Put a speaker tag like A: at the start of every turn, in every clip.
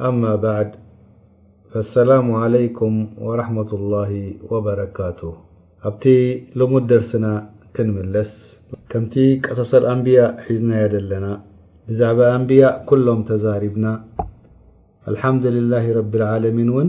A: أما بعد فالسلام عليكم ورحمة الله وبركاته أبتي لم درسنا كنملس كمت قصصل أنبيء حزني ن بع أنبيء كلم تزربن الحمدلله رب العلمن ون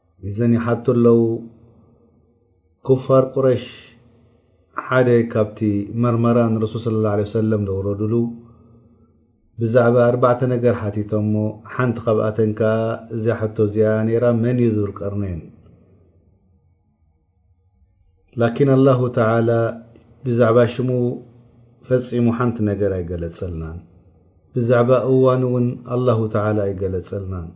A: እዘን ይሓቱ ኣለው። ኩፋር ቁረሽ ሓደ ካብቲ መርመራ ንረሱል ሰለላሁ ዐለይሂ ወሰለም ዘውረድሉ ብዛዕባ ኣርባዕተ ነገር ሓቲቶሞ ሓንቲ ካብኣተን ከኣ እዚኣ ሕቶ እዚኣ ነይራ መን እዩ ዙልቀርነይን ላኪን ኣላሁ ተዓላ ብዛዕባ ሽሙ ፈጺሙ ሓንቲ ነገር ኣይገለጸልናን። ብዛዕባ እዋኑ'ውን ኣላሁ ተዓላ ኣይገለጸልናን።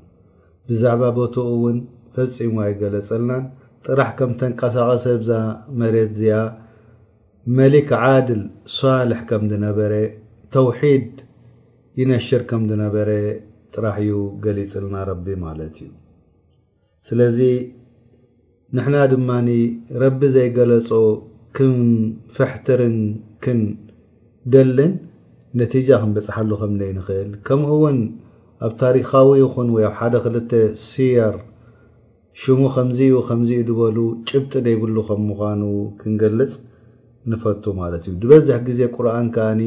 A: ብዛዕባ ቦትኡ'ውን ፈጺሙ ኣይገለጸልናን። ጥራሕ ከም ተንቀሳቐሰ ኣብዛ መሬት'ዚኣ መሊክ ዓድል ሷልሕ ከም ዝነበረ፣ ተውሒድ ይነሽር ከም ዝነበረ ጥራሕ'ዩ ገሊጽልና ረቢ ማለት'ዩ። ስለዚ ንሕና ድማ ረቢ ዘይገለጾ ክንፍሕትርን ክንደልን ነቲጃ ክንበጽሓሉ ከም ዘይንኽእል ከምኡ እውን ኣብ ታሪኻዊ ይኹን ወይ ኣብ ሓደ ክልተ ስየር ሽሙ ከምዚዩ ከምዚዩ ድበሉ ጭብጢ ዘይብሉ ከም ምዃኑ ክንገልጽ ንፈቱ ማለት እዩ ድበዝሕ ግዜ ቁርኣን ከኣኒ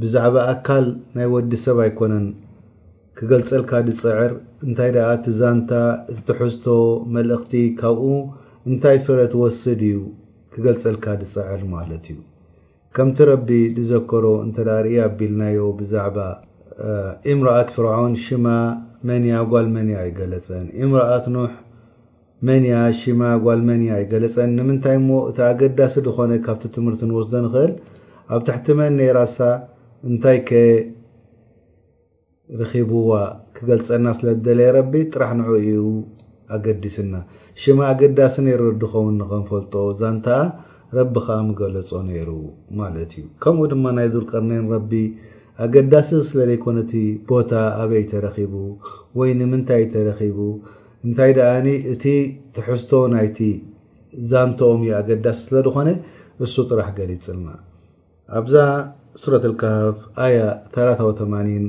A: ብዛዕባ ኣካል ናይ ወዲ ሰብ ኣይኮነን ክገልጸልካ ድጽዕር እንታይ ደኣ እቲ ዛንታ እቲ ትሕዝቶ መልእኽቲ ካብኡ እንታይ ፍረ ትወስድ እዩ ክገልጸልካ ድጽዕር ማለት እዩ ከምቲ ረቢ ድዘከሮ እንተ ርእይ ኣቢልናዮ ብዛዕባ ኢምርኣት ፍርዖን ሽማ መን እያ ጓል መን እያ ኣይገለጸን ኢምርኣት ኑሕ መን እያ ሽማ ጓል መን እያ ኣይገለጸን ንምንታይ እሞ እቲ ኣገዳሲ ድኾነ ካብቲ ትምህርቲ ንወስዶ ንኽእል ኣብ ትሕቲ መን ነይራሳ እንታይ ከ ርኺብዋ ክገልጸና ስለ ዝደለየ ረቢ ጥራሕ ንዕኡ እዩ ኣገዲስና ሽማ ኣገዳሲ ነይሩ ድኸውን ንኸንፈልጦ ዛንታኣ ረቢ ከኣ ምገለጾ ነይሩ ማለት እዩ ከምኡ ድማ ናይ ዙልቀርነይን ረቢ ኣገዳሲ ስለ ዘይኮነ እቲ ቦታ ኣበይ ተረኺቡ ወይ ንምንታይ ተረኺቡ እንታይ ደኣኒ እቲ ትሕዝቶ ናይቲ ዛንትኦም እዩ ኣገዳሲ ስለ ዝኾነ እሱ ጥራሕ ገሊጽልና ኣብዛ ሱረት ኣልካህፍ ኣያ ታላታ ወተማኒን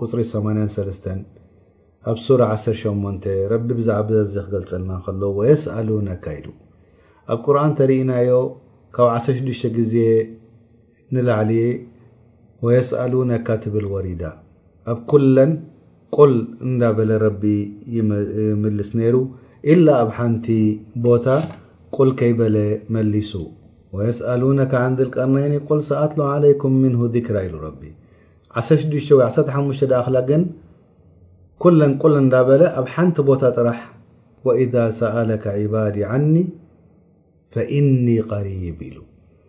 A: ቁጽሪ ሰማንያን ሰለስተን ኣብ ሱራ ዓሰርተ ሸሞንተ ረቢ ብዛዕባ በዛዚ ክገልጸልና ከሎ ወየስኣሉነካ ኢሉ ኣብ ቁርኣን ተሪኢናዮ ካብ ዓሰርተ ሽዱሽተ ግዜ ንላዕሊ ወየስኣሉነካ ትብል ወሪዳ ኣብ ለን قل ن بل ربي يملس نر إلا أب حنت بت قل كيبل ملس ويسألونك عن ذالقرنين ل سأطل عليكم منه ذكرة ل ربي أخل ن كل ل بل أب حنت بت رح وإذا سألك عبادي عني فإني قريب ل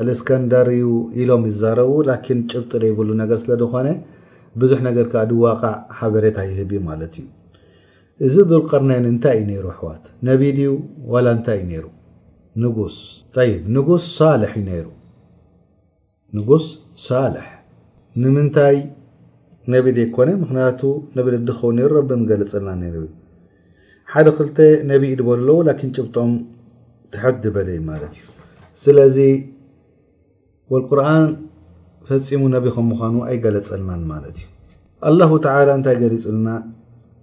A: ኣልእስከንደር እዩ ኢሎም ይዛረቡ ላኪን ጭብጢ ደይብሉ ነገር ስለደኾነ ብዙሕ ነገር ከኣ ድዋቃዕ ሓበሬታ ይህብ እዩ ማለት እዩ። እዚ ዙልቀርነይን እንታይ እዩ ነይሩ ኣሕዋት? ነቢ ድዩ ዋላ እንታይ እዩ ነይሩ? ንጉስ። ጠይብ ንጉስ ሳልሕ እዩ ነይሩ። ንጉስ ሳልሕ። ንምንታይ ነቢ ደይኮነ? ምኽንያቱ ነቢ ደድኸውን ነይሩ ረቢ ምገለጸልና ነይሩ እዩ። ሓደ ክልተ ነቢይ ድበሉ ኣለዉ ላኪን ጭብጦም ትሕት ድበለ እዩ ማለት እዩ ስለዚ ወልቁርን ፈፂሙ ነቢ ከም ምዃኑ ኣይገለፀልናን ማለት እዩ ኣላሁ ተላ እንታይ ገሊፁልና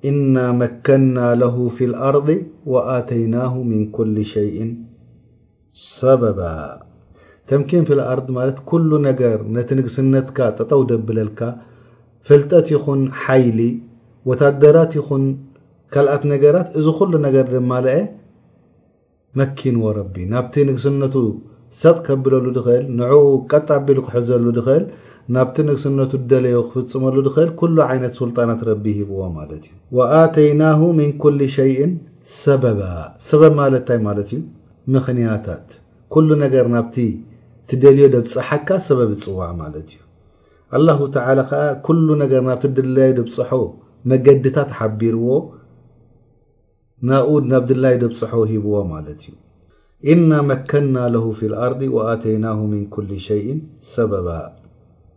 A: እና መከና ለሁ ፊ ልኣርض ወኣተይናሁ ምን ኩል ሸይእን ሰበባ ተምኪን ፊል ኣርድ ማለት ኩሉ ነገር ነቲ ንግስነትካ ጠጠው ደብለልካ ፍልጠት ይኹን ሓይሊ ወታደራት ይኹን ካልኣት ነገራት እዚ ኩሉ ነገር ደማለአ መኪንዎ ረቢ ናብቲ ንግስነቱ ሰጥ ከብለሉ ድኽእል ንዕኡ ቀጥ ኣቢሉ ክሕዘሉ ድኽእል ናብቲ ንግስነቱ ደለዮ ክፍፅመሉ ድኽእል ኩሉ ዓይነት ሱልጣናት ረቢ ሂብዎ ማለት እዩ ወኣተይናሁ ምን ኩል ሸይን ሰበባ ሰበብ ማለት እንታይ ማለት እዩ ምኽንያታት፣ ኩሉ ነገር ናብቲ ትደልዮ ደብጽሓካ ሰበብ ይጽዋዕ ማለት እዩ። ኣላሁ ተዓላ ከኣ ኩሉ ነገር ናብቲ ድላዩ ደብጽሖ መገድታት ሓቢርዎ ናኡ ናብ ድላዩ ደብጽሖ ሂብዎ ማለት እዩ። ኢና መከና ለሁ ፊል ኣርዲ ወኣተይናሁ ሚን ኩሊ ሸይኢን ሰበባ።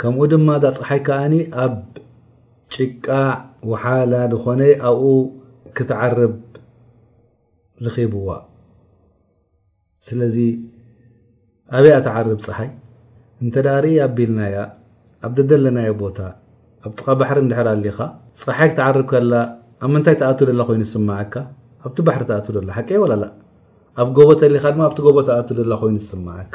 A: ከምኡ ድማ እዛ ጸሓይ ከኣ ኣብ ጭቃ ወሓላ ድኾነ ኣብኡ ክትዓርብ ርኺብዋ ስለዚ ኣብያ ትዓርብ ፀሓይ እንተ ርእይ ኣቢልናያ ኣብ ደደለናዮ ቦታ ኣብ ጥቃ ባሕሪ እንድሕር ኣሊኻ ፀሓይ ክትዓርብ ከላ ኣብ ምንታይ ትኣቱ ደላ ኮይኑ ዝስምዓካ ኣብቲ ባሕሪ ትኣቱ ደላ ሓቀይ ወላላ ኣብ ጎቦ ተሊኻ ድማ ኣብቲ ጎቦ ትኣቱ ደላ ኮይኑ ዝስምዓካ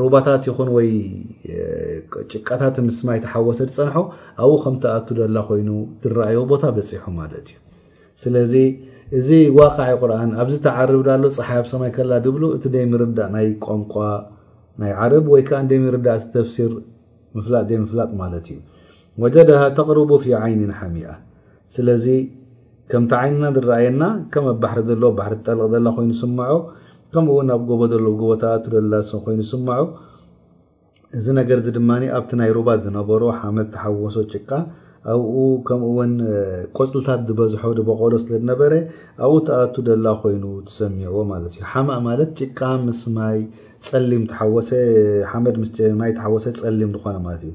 A: ሩባታት ይኹን ወይ ጭቃታት ምስ ማይ ተሓወሰ ዝፀንሖ ኣብኡ ከም ተኣቱ ደላ ኮይኑ ዝረኣዮ ቦታ በፂሑ ማለት እዩ ስለዚ እዚ ዋቃዒ ቁርን ኣብዚ ተዓርብ ዳሎ ፀሓይ ኣብ ሰማይ ከላ ድብሉ እቲ ደይምርዳእ ናይ ቋንቋ ናይ ዓረብ ወይ ከዓ እንደይምርዳእ እቲ ተፍሲር ምፍላጥ ዘይምፍላጥ ማለት እዩ ወጀደሃ ተቅርቡ ፊ ዓይኒን ሓሚኣ ስለዚ ከምቲ ዓይንና ዝረኣየና ከም ኣብ ባሕሪ ዘሎ ኣብ ባሕሪ ትጠልቕ ዘላ ኮይኑ ዝስመዖ ከምኡ ውን ኣብ ጎቦ ዘሎ ኣብ ጎቦ ትኣቱ ዘላ ኮይኑ ዝስመዖ እዚ ነገር እዚ ድማ ኣብቲ ናይ ሩባት ዝነበሮ ሓመድ ተሓወሶ ጭቃ ኣብኡ ከምኡ ውን ቆጽልታት ዝበዝሖ ድበቆሎ ስለ ዝነበረ ኣብኡ ትኣቱ ዘላ ኮይኑ ትሰሚዕዎ ማለት እዩ ሓማእ ማለት ጭቃ ምስ ማይ ጸሊም ተሓወሰ ሓመድ ምስ ማይ ተሓወሰ ጸሊም ዝኾነ ማለት እዩ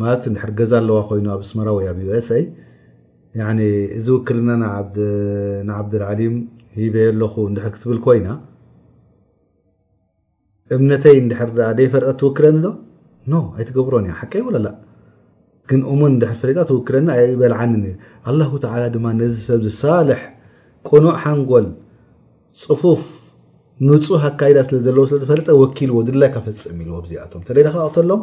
A: ማለት እንድሕር ገዛ ኣለዋ ኮይኑ ኣብ ኣስመራ ወይ ኣብ USA ያኒ እዚ ውክልና ንዓብድ ንዓብደልዓሊም ሂበዮ ኣለኹ እንድሕር ክትብል ኮይና እምነተይ እንድሕር ደኣ ደይፈለጠት ትውክለኒ ዶ ኖ ኣይትገብሮን እያ ሓቀይ ወለላ ግን እሙን እንድሕር ፈሊጣ ትውክለኒ ኣይበልዓንን እዩ ኣላሁ ተዓላ ድማ ነዚ ሰብ ዝሳልሕ ቅኑዕ ሓንጎል ፅፉፍ ንፁህ ኣካይዳ ስለ ዘለዎ ስለ ዝፈለጠ ወኪልዎ ድላይካ ፈፅም ኢልዎ ብዚኣቶም ተደይዳካ ቅተሎም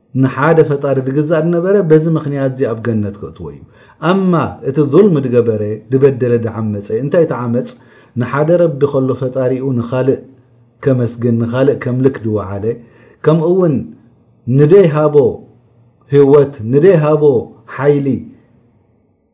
A: ንሓደ ፈጣሪ ድግዛእ ድነበረ በዚ ምኽንያት እዚ ኣብ ገነት ከእትዎ እዩ። ኣማ እቲ ዙልሚ ድገበረ፣ ድበደለ፣ ድዓመጸ፣ እንታይ እቲ ዓመጽ? ንሓደ ረቢ ከሎ ፈጣሪኡ ንኻልእ ከመስግን ንኻልእ ከምልክ ድወዓለ፣ ከምኡውን ንደይሃቦ ህወት ንደይሃቦ ሓይሊ፣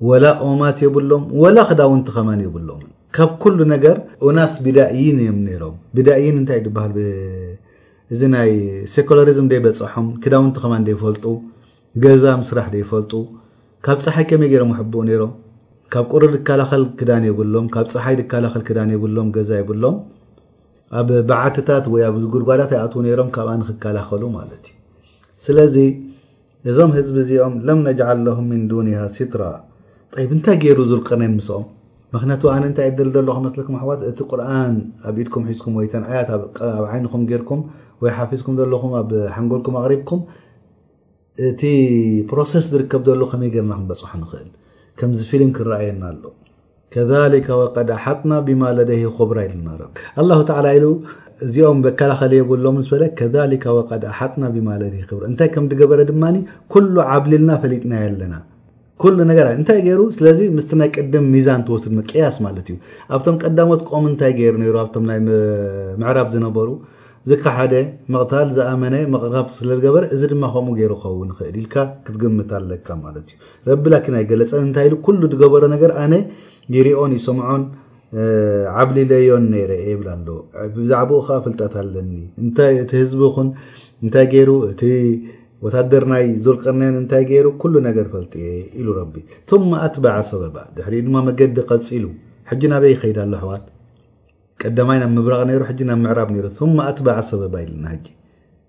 A: ወላ ኦማት የብሎም ወላ ክዳውንቲ ከማን የብሎምን ካብ ኩሉ ነገር ኡናስ ቢዳኢይን እዮም ነይሮም ቢዳኢይን እንታይ ድበሃል ብ እዚ ናይ ሴኮላሪዝም ደይበፀሖም ክዳውንቲ ከማን ደይፈልጡ ገዛ ምስራሕ ደይፈልጡ ካብ ፀሓይ ከመይ ገይሮም ይሕብኡ ነይሮም ካብ ቁሪ ድከላኸል ክዳን የብሎም ካብ ፀሓይ ድከላኸል ክዳን የብሎም ገዛ የብሎም ኣብ በዓትታት ወይ ኣብ ጉድጓዳት ኣይኣትዉ ነይሮም ካብኣ ንክከላኸሉ ማለት እዩ ስለዚ እዞም ህዝቢ እዚኦም ለም ነጃዓል ለሁም ሚን ዱኒሃ ሲትራ ጠይብ እንታይ ገይሩ ዙልቀርነይን ምስኦም ምክንያቱ ኣነ እንታይ እደሊ ዘለኹ መስለኩም ኣሕዋት እቲ ቁርኣን ኣብ ኢድኩም ሒዝኩም ወይ ተን ኣያት ኣብ ዓይንኹም ገይርኩም ወይ ሓፊዝኩም ዘለኹም ኣብ ሓንጎልኩም ኣቕሪብኩም እቲ ፕሮሰስ ዝርከብ ዘሎ ከመይ ገርና ክንበፅሖ ንኽእል ከምዚ ፊልም ክረኣየና ኣሎ ከዛሊከ ወቀድ ኣሓጥና ቢማ ለደይሂ ኹብራ ኢሉና ረቢ ኣላሁ ተዓላ ኢሉ እዚኦም መከላኸሊ የብሎምን ምስ በለ ከዛሊከ ወቀድ ኣሓጥና ቢማ ለደይሂ ኹብራ እንታይ ከም ዝገበረ ድማ ኩሉ ዓብሊልና ፈሊጥናዮ ኣለና ኩሉ ነገር እንታይ ገይሩ ስለዚ ምስቲ ናይ ቅድም ሚዛን ትወስድ ምቅያስ ማለት እዩ ኣብቶም ቀዳሞት ቆም እንታይ ገይሩ ነይሩ ኣብቶም ናይ ምዕራብ ዝነበሩ ዝከሓደ ምቕታል ዝኣመነ ምቕራብ ስለ ዝገበረ እዚ ድማ ከምኡ ገይሩ ክኸውን ይኽእል ኢልካ ክትግምት ኣለካ ማለት እዩ ረቢ ላኪን ኣይገለጸን እንታይ ኢሉ ኩሉ ዝገበሮ ነገር ኣነ ይሪኦን ይሰምዖን ዓብሊለዮን ነይረ ይብል ኣሎ ብዛዕባኡ ከዓ ፍልጠት ኣለኒ እንታይ እቲ ህዝቢ ኹን እንታይ ገይሩ እቲ ወታደር ናይ ዙልቀርነይን እንታይ ገይሩ ኩሉ ነገር ፈልጥየ ኢሉ ረቢ ثم ኣትበዐ ሰበባ ድሕሪኡ ድማ መገዲ ቀፂሉ ሕጂ ናበይ ይኸይድ ኣሎ ኣሕዋት ቀዳማይ ናብ ምብራቕ ነይሩ ሕጂ ናብ ምዕራብ ነይሩ ثم ኣትበዐ ሰበባ ኢልና ሕጂ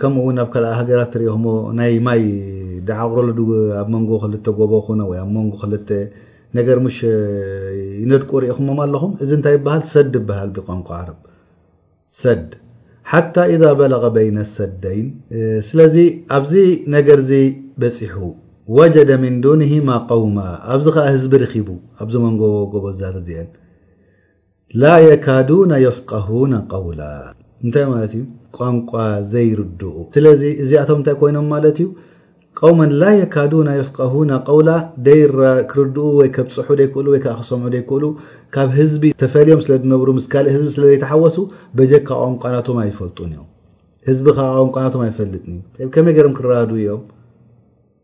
A: ከምኡ ውን ኣብ ካልኣ ሃገራት ትሪኦሞ ናይ ማይ ዳዓቑሮ ልዱ ኣብ መንጎ ክልተ ጎቦ ኮነ ወይ ኣብ መንጎ ክልተ ነገር ምሽ ይነድቁ ሪኢኹሞም ኣለኹም እዚ እንታይ ይበሃል ሰድ ይበሃል ብቋንቋ ዓረብ ሰድ ሓታ ኢዛ በለቀ በይነ ሰደይን ስለዚ ኣብዚ ነገር እዚ በፂሑ ወጀደ ምን ዱንሂማ ቀውማ ኣብዚ ከዓ ህዝቢ ርኪቡ ኣብዚ መንጎ ጎቦ ዛር እዚአን ላ የካዱነ የፍቀሁነ ቀውላ እንታይ ማለት እዩ ቋንቋ ዘይርድኡ ስለዚ እዚኣቶም እንታይ ኮይኖም ማለት እዩ ቀውመን ላ የካዱነ የፍቀሁነ ቀውላ ደይራ ክርድኡ ወይ ከብፅሑ ደይክእሉ ወይ ከዓ ክሰምዑ ደይክእሉ ካብ ህዝቢ ተፈልዮም ስለ ዝነብሩ ምስ ካልእ ህዝቢ ስለ ዘይተሓወሱ በጀካ ቋንቋ ናቶም ኣይፈልጡን እዮም ህዝቢ ከዓ ቋንቋ ናቶም ኣይፈልጥን እዩ ከመይ ገይሮም ክረዳድኡ እዮም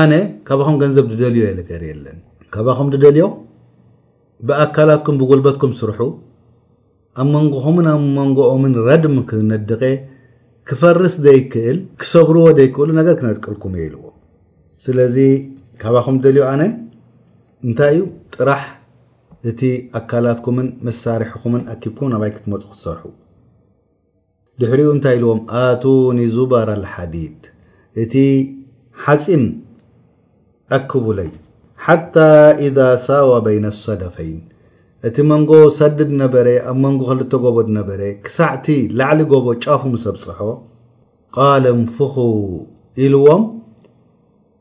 A: ኣነ ካባኹም ገንዘብ ድደልዮ ነገር የለን ካባኹም ድደልዮ ብኣካላትኩም ብጉልበትኩም ስርሑ ኣብ መንጎኹምን ኣብ መንጎኦምን ረድም ክነድቀ ክፈርስ ዘይክእል ክሰብርዎ ዘይክእሉ ነገር ክነድቅልኩም እየ ኢልዎ ስለዚ ካባኹም ደልዮ ኣነ እንታይ እዩ ጥራሕ እቲ ኣካላትኩምን መሳርሕኹምን ኣኪብኩም ናባይ ክትመፁ ክትሰርሑ ድሕሪኡ እንታይ ኢልዎም ኣቱኒ ዙባር ኣልሓዲድ እቲ ሓጺን ኣክቡለይ ሓታ ኢዛ ሳዋ በይነ ኣሰደፈይን እቲ መንጎ ሰድድ ነበረ ኣብ መንጎ ክልተ ጎቦ ድነበረ ክሳዕቲ ላዕሊ ጎቦ ጫፉ ምስ ኣብጸሖ ቃለ እንፉኹ ኢልዎም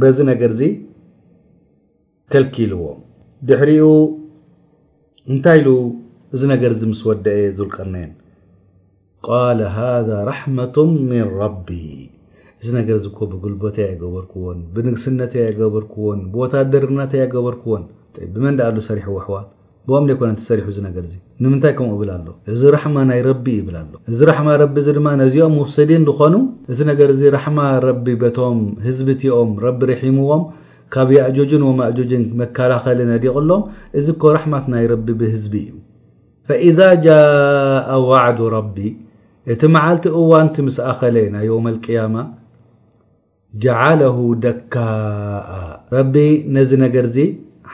A: በዚ ነገርዚ ከልኪልዎም ድሕሪኡ እንታይ ኢሉ እዚ ነገርዚ ምስ ወደኤ ዙልቀርነይን ቃለ ሃዛ ራሕመቱ ሚን ረቢ እዚ ነገርዚ እኮ ብጉልበተይ ኣይገበርክዎን ብንግስነተይ ኣይገበርክዎን ብወታደርነተይ ኣይገበርክዎን ብመን ደኣሉ ሰሪሕዎ ኣሕዋት ብኦም ዘይኮነን ተሰሪሑ እዚ ነገር እዚ ንምንታይ ከምኡ እብል ኣሎ እዚ ራሕማ ናይ ረቢ ይብል ኣሎ እዚ ራሕማ ረቢ እዚ ድማ ነዚኦም ሙፍሰዲን ዝኾኑ እዚ ነገር እዚ ራሕማ ረቢ በቶም ህዝቢ እቲኦም ረቢ ሪሒምዎም ካብ ያእጆጅን ወማእጆጅን መካላኸሊ ነዲቕሎም እዚ እኮ ራሕማት ናይ ረቢ ብህዝቢ እዩ ፈኢዛ ጃኣ ዋዕዱ ረቢ እቲ መዓልቲ እዋንቲ ምስ ኣኸለ ናይ የውመል ቅያማ ጀዓለሁ ደካኣ ረቢ ነዚ ነገርዚ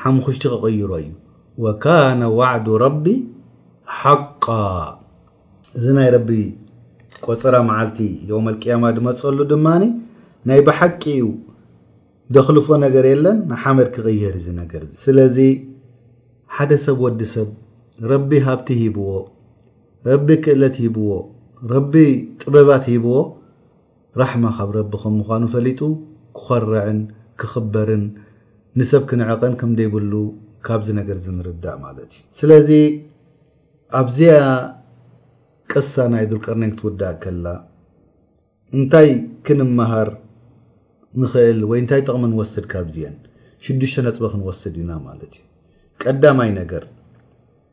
A: ሓሙኹሽቲ ክቕይሮ እዩ ወካነ ዋዕዱ ረቢ ሓቃ እዚ ናይ ረቢ ቆጸራ መዓልቲ የውመል ቅያማ ድመጸሉ ድማ ናይ ብሓቂ እዩ ደኽልፎ ነገር የለን ንሓመድ ክቕየር እዚ ነገር ስለዚ ሓደ ሰብ ወዲ ሰብ ረቢ ሃብቲ ሂብዎ ረቢ ክእለት ሂብዎ ረቢ ጥበባት ሂብዎ ራሕማ ካብ ረቢ ከም ምዃኑ ፈሊጡ ክኾርዕን ክኽበርን ንሰብ ክንዕቐን ከም ደይብሉ ካብዚ ነገርዚ ንርዳእ ማለት እዩ። ስለዚ ኣብዚኣ ቅሳ ናይ ዙልቀርነይን ክትውዳእ ከላ እንታይ ክንመሃር ንኽእል ወይ እንታይ ጥቕሚ ንወስድ ካብዚኤን ሽዱሽተ ነጥቢ ክንወስድ ኢና ማለት እዩ። ቀዳማይ ነገር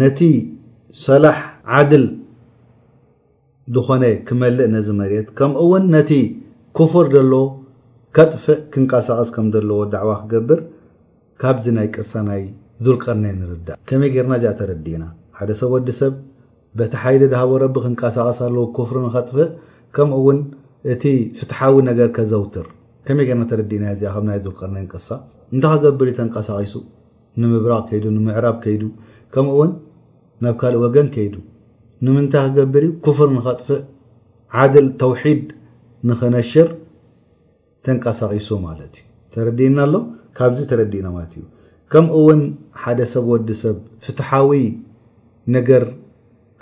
A: ነቲ ሰላሕ ዓድል ድኾነ ክመልእ ነዚ መሬት ከምእውን ነቲ ኩፍር ደሎ ከጥፍእ ክንቃሳቀስ ከም ደለዎ ዳዕዋ ክገብር ካብዚ ናይ ቅሳ ናይ ዙልቀርነይን ንርዳእ ከመይ ገርና እዚኣ ተረዲእና ሓደ ሰብ ወዲ ሰብ በቲ ሓይሊ ድሃቦ ረቢ ክንቃሳቀስ ኣለዎ ኩፍር ንኸጥፍእ ከምእውን እቲ ፍትሓዊ ነገር ከዘውትር ከመይ ገርና ተረዲእናያ እዚኣ ካብ ናይ ዙልቀርነይን ቅሳ እንታይ ክገብር እዩ ተንቃሳቂሱ ንምብራቕ ከይዱ ንምዕራብ ከይዱ ከምኡ ውን ናብ ካልእ ወገን ከይዱ ንምንታይ ክገብር እዩ ኩፍር ንኸጥፍእ ዓድል ተውሒድ ንኸነሽር ተንቀሳቒሱ ማለት እዩ ተረዲእና ኣሎ ካብዚ ተረዲእና ማለት እዩ ከምኡ ውን ሓደ ሰብ ወዲ ሰብ ፍትሓዊ ነገር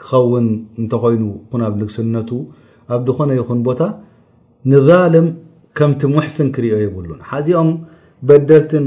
A: ክኸውን እንተኾይኑ ኹን ኣብ ንግስነቱ ኣብ ዝኾነ ይኹን ቦታ ንዛልም ከምቲ ሙሕስን ክሪኦ የብሉን ሓዚኦም በደልትን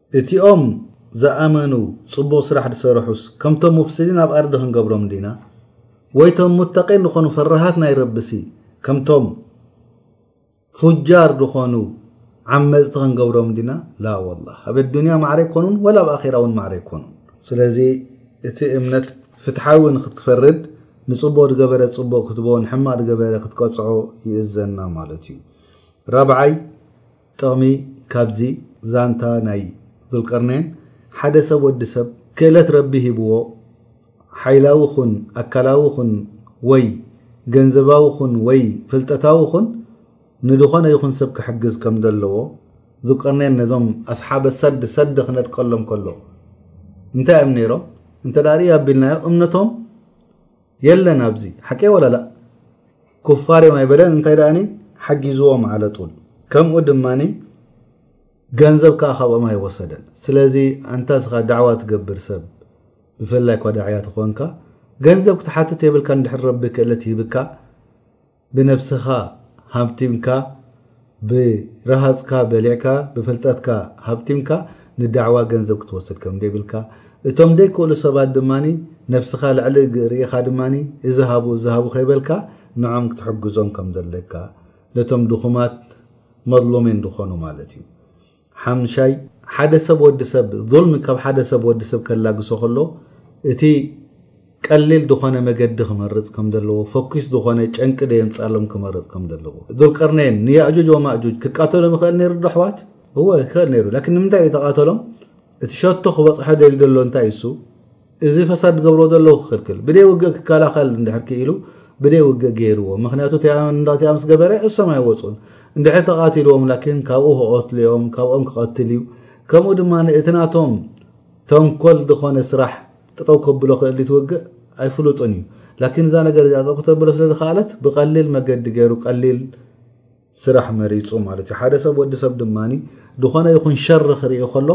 A: እቲኦም ዝኣመኑ ጽቡቅ ስራሕ ድሰረሑስ ከምቶም ሙፍሲዲን ኣብ ኣርዲ ክንገብሮም ዲና ወይ ቶም ሙተቂን ድኮኑ ፈራሃት ናይ ረቢሲ ከምቶም ፉጃር ድኮኑ ዓመጽቲ ክንገብሮም ዲና ላ ወላህ ኣብ ኣዱንያ ማዕረ ኣይኮኑን ወላ ኣብ ኣኼራ ውን ማዕረ ኣይኮኑን ስለዚ እቲ እምነት ፍትሓዊ ንክትፈርድ ንጽቡቅ ድገበረ ጽቡቅ ክትቦ ንሕማቅ ድገበረ ክትቀጽዖ ይእዘና ማለት እዩ ራብዓይ ጥቕሚ ካብዚ ዛንታ ናይ ዙልቀርነይን ሓደ ሰብ ወዲ ሰብ ክእለት ረቢ ሂብዎ ሓይላዊ ኹን ኣካላዊ ኹን ወይ ገንዘባዊ ኹን ወይ ፍልጠታዊ ኹን ንድኾነ ይኹን ሰብ ክሕግዝ ከም ዘለዎ ዙልቀርነይን ነዞም ኣስሓበ ሰድ ሰድ ክነድቀሎም ከሎ እንታይ እዮም ነይሮም እንተ ርእይ ኣቢልናዮ እምነቶም የለን ኣብዚ ሓቀይ ወላ ላእ ኩፋርዮም ኣይበለን እንታይ ደኣኒ ሓጊዝዎም ዓለጡል ከምኡ ድማኒ ገንዘብ ከኣ ካብኦም ኣይወሰደን ስለዚ ኣንታ ስኻ ዳዕዋ ትገብር ሰብ ብፍላይ እኳ ዳዕያ ተኾንካ ገንዘብ ክትሓትት የብልካ ንድሕር ረቢ ክእለት ይህብካ ብነብስኻ ሃብቲምካ ብረሃጽካ በሊዕካ ብፍልጠትካ ሃብቲምካ ንዳዕዋ ገንዘብ ክትወስድ ከም ደይብልካ እቶም ደይክእሉ ሰባት ድማ ነብስኻ ልዕሊ ርእኻ ድማ እዚ ሃቡ እዚ ሃቡ ከይበልካ ንዖም ክትሕግዞም ከም ዘለካ ነቶም ድኹማት መዝሉሚን ዝኾኑ ማለት እዩ ሓምሻይ፣ ሓደ ሰብ ወዲ ሰብ ዙልሚ ካብ ሓደ ሰብ ወዲ ሰብ ከላግሶ ከሎ እቲ ቀሊል ዝኾነ መገዲ ክመርጽ ከም ዘለዎ ፈኲስ ዝኾነ ጨንቂ ደየምጻሎም ክመርጽ ከም ዘለዎ ዙልቀርነይን ንያእጁጅ ወማእጁጅ ክቃተሎም ይኽእል ነይሩ ዶ ኣሕዋት እወ ይኽእል ነይሩ ላኪን ንምንታይ ተቃተሎም እቲ ሸቶ ክበጽሖ ደልዩ ደሎ እንታይ እሱ እዚ ፈሳድ ዝገብርዎ ዘለዉ ክኽልክል ብደይ ውግእ ክከላኸል እንድሕር ክኢሉ ብደይ ውግእ ገይርዎ ምኽንያቱ ተያም እንዳተያም ስገበረ እሶም ኣይወፁን እንድሕር ተቓቲልዎም ላኪን ካብኡ ክቐትልዮም ካብኦም ክቐትል እዩ ከምኡ ድማ እቲ ናቶም ተንኮል ዝኾነ ስራሕ ጠጠው ከብሎ ክእል እቲ ውግእ ኣይፍሉጡን እዩ ላኪን እዛ ነገር እዚኣ ጠጠው ክተብሎ ስለ ዝኸኣለት ብቐሊል መገዲ ገይሩ ቀሊል ስራሕ መሪጹ ማለት እዩ። ሓደ ሰብ ወዲ ሰብ ድማ ዝኾነ ይኹን ሸር ክርኢ ከሎ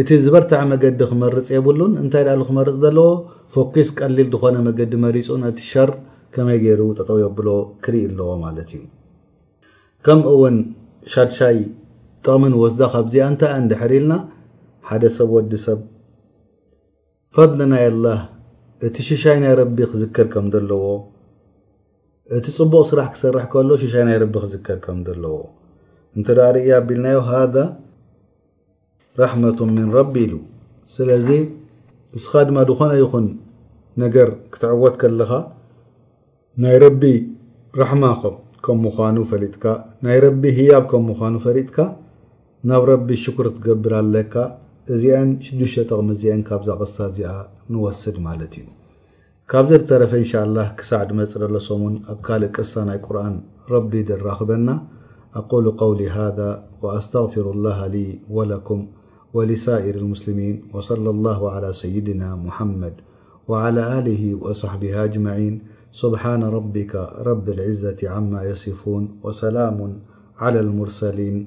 A: እቲ ዝበርተዐ መገዲ ክመርጽ የብሉን እንታይ ደኣሉ ክመርጽ ዘለዎ ፎኪስ ቀሊል ዝኾነ መገዲ መሪጹ ነቲ ሸር ከመይ ገይሩ ጠጠው የብሎ ክርኢ ኣለዎ ማለት እዩ። ከምኡ እውን ሻድሻይ ጥቕምን ወስዳ ካብዚኣ እንታይ እንድሕር ኢልና ሓደ ሰብ ወዲ ሰብ ፈድሊ ናይ ኣላህ እቲ ሽሻይ ናይ ረቢ ክዝከር ከም ዘለዎ እቲ ጽቡቕ ስራሕ ክሰርሕ ከሎ ሽሻይ ናይ ረቢ ክዝከር ከም ዘለዎ እንተ ርእያ ኣቢልናዮ ሃذ ራሕመቱ ምን ረቢ ኢሉ ስለዚ እስኻ ድማ ዝኾነ ይኹን ነገር ክትዕወት ከለኻ ናይ ረቢ ራሕማ ከም ምዃኑ ፈሊጥካ ናይ ረቢ ህያብ ከም ምዃኑ ፈሊጥካ ናብ ረቢ ሽኩር ክትገብር ኣለካ እዚኣን ሽዱሽተ ጥቅሚ እዚኣን ካብዛ ቅሳ እዚኣ ንወስድ ማለት እዩ ካብ ዘድተረፈ እንሻላህ ክሳዕ ድመጽእ ደሎ ሰሙን ኣብ ካልእ ቅሳ ናይ ቁርኣን ረቢ ደራኽበና ኣቁሉ ቀውሊ ሃዛ ወኣስተግፊሩላሃ ሊ ወለኩም ወሊሳኢሪ ልሙስሊሚን ወሰለላሁ ዓላ ሰይድና ሙሓመድ وعلى له وصبه ኣጅمعن سبحان ربك رب العزة عما يصفون وسلام على المرسلينم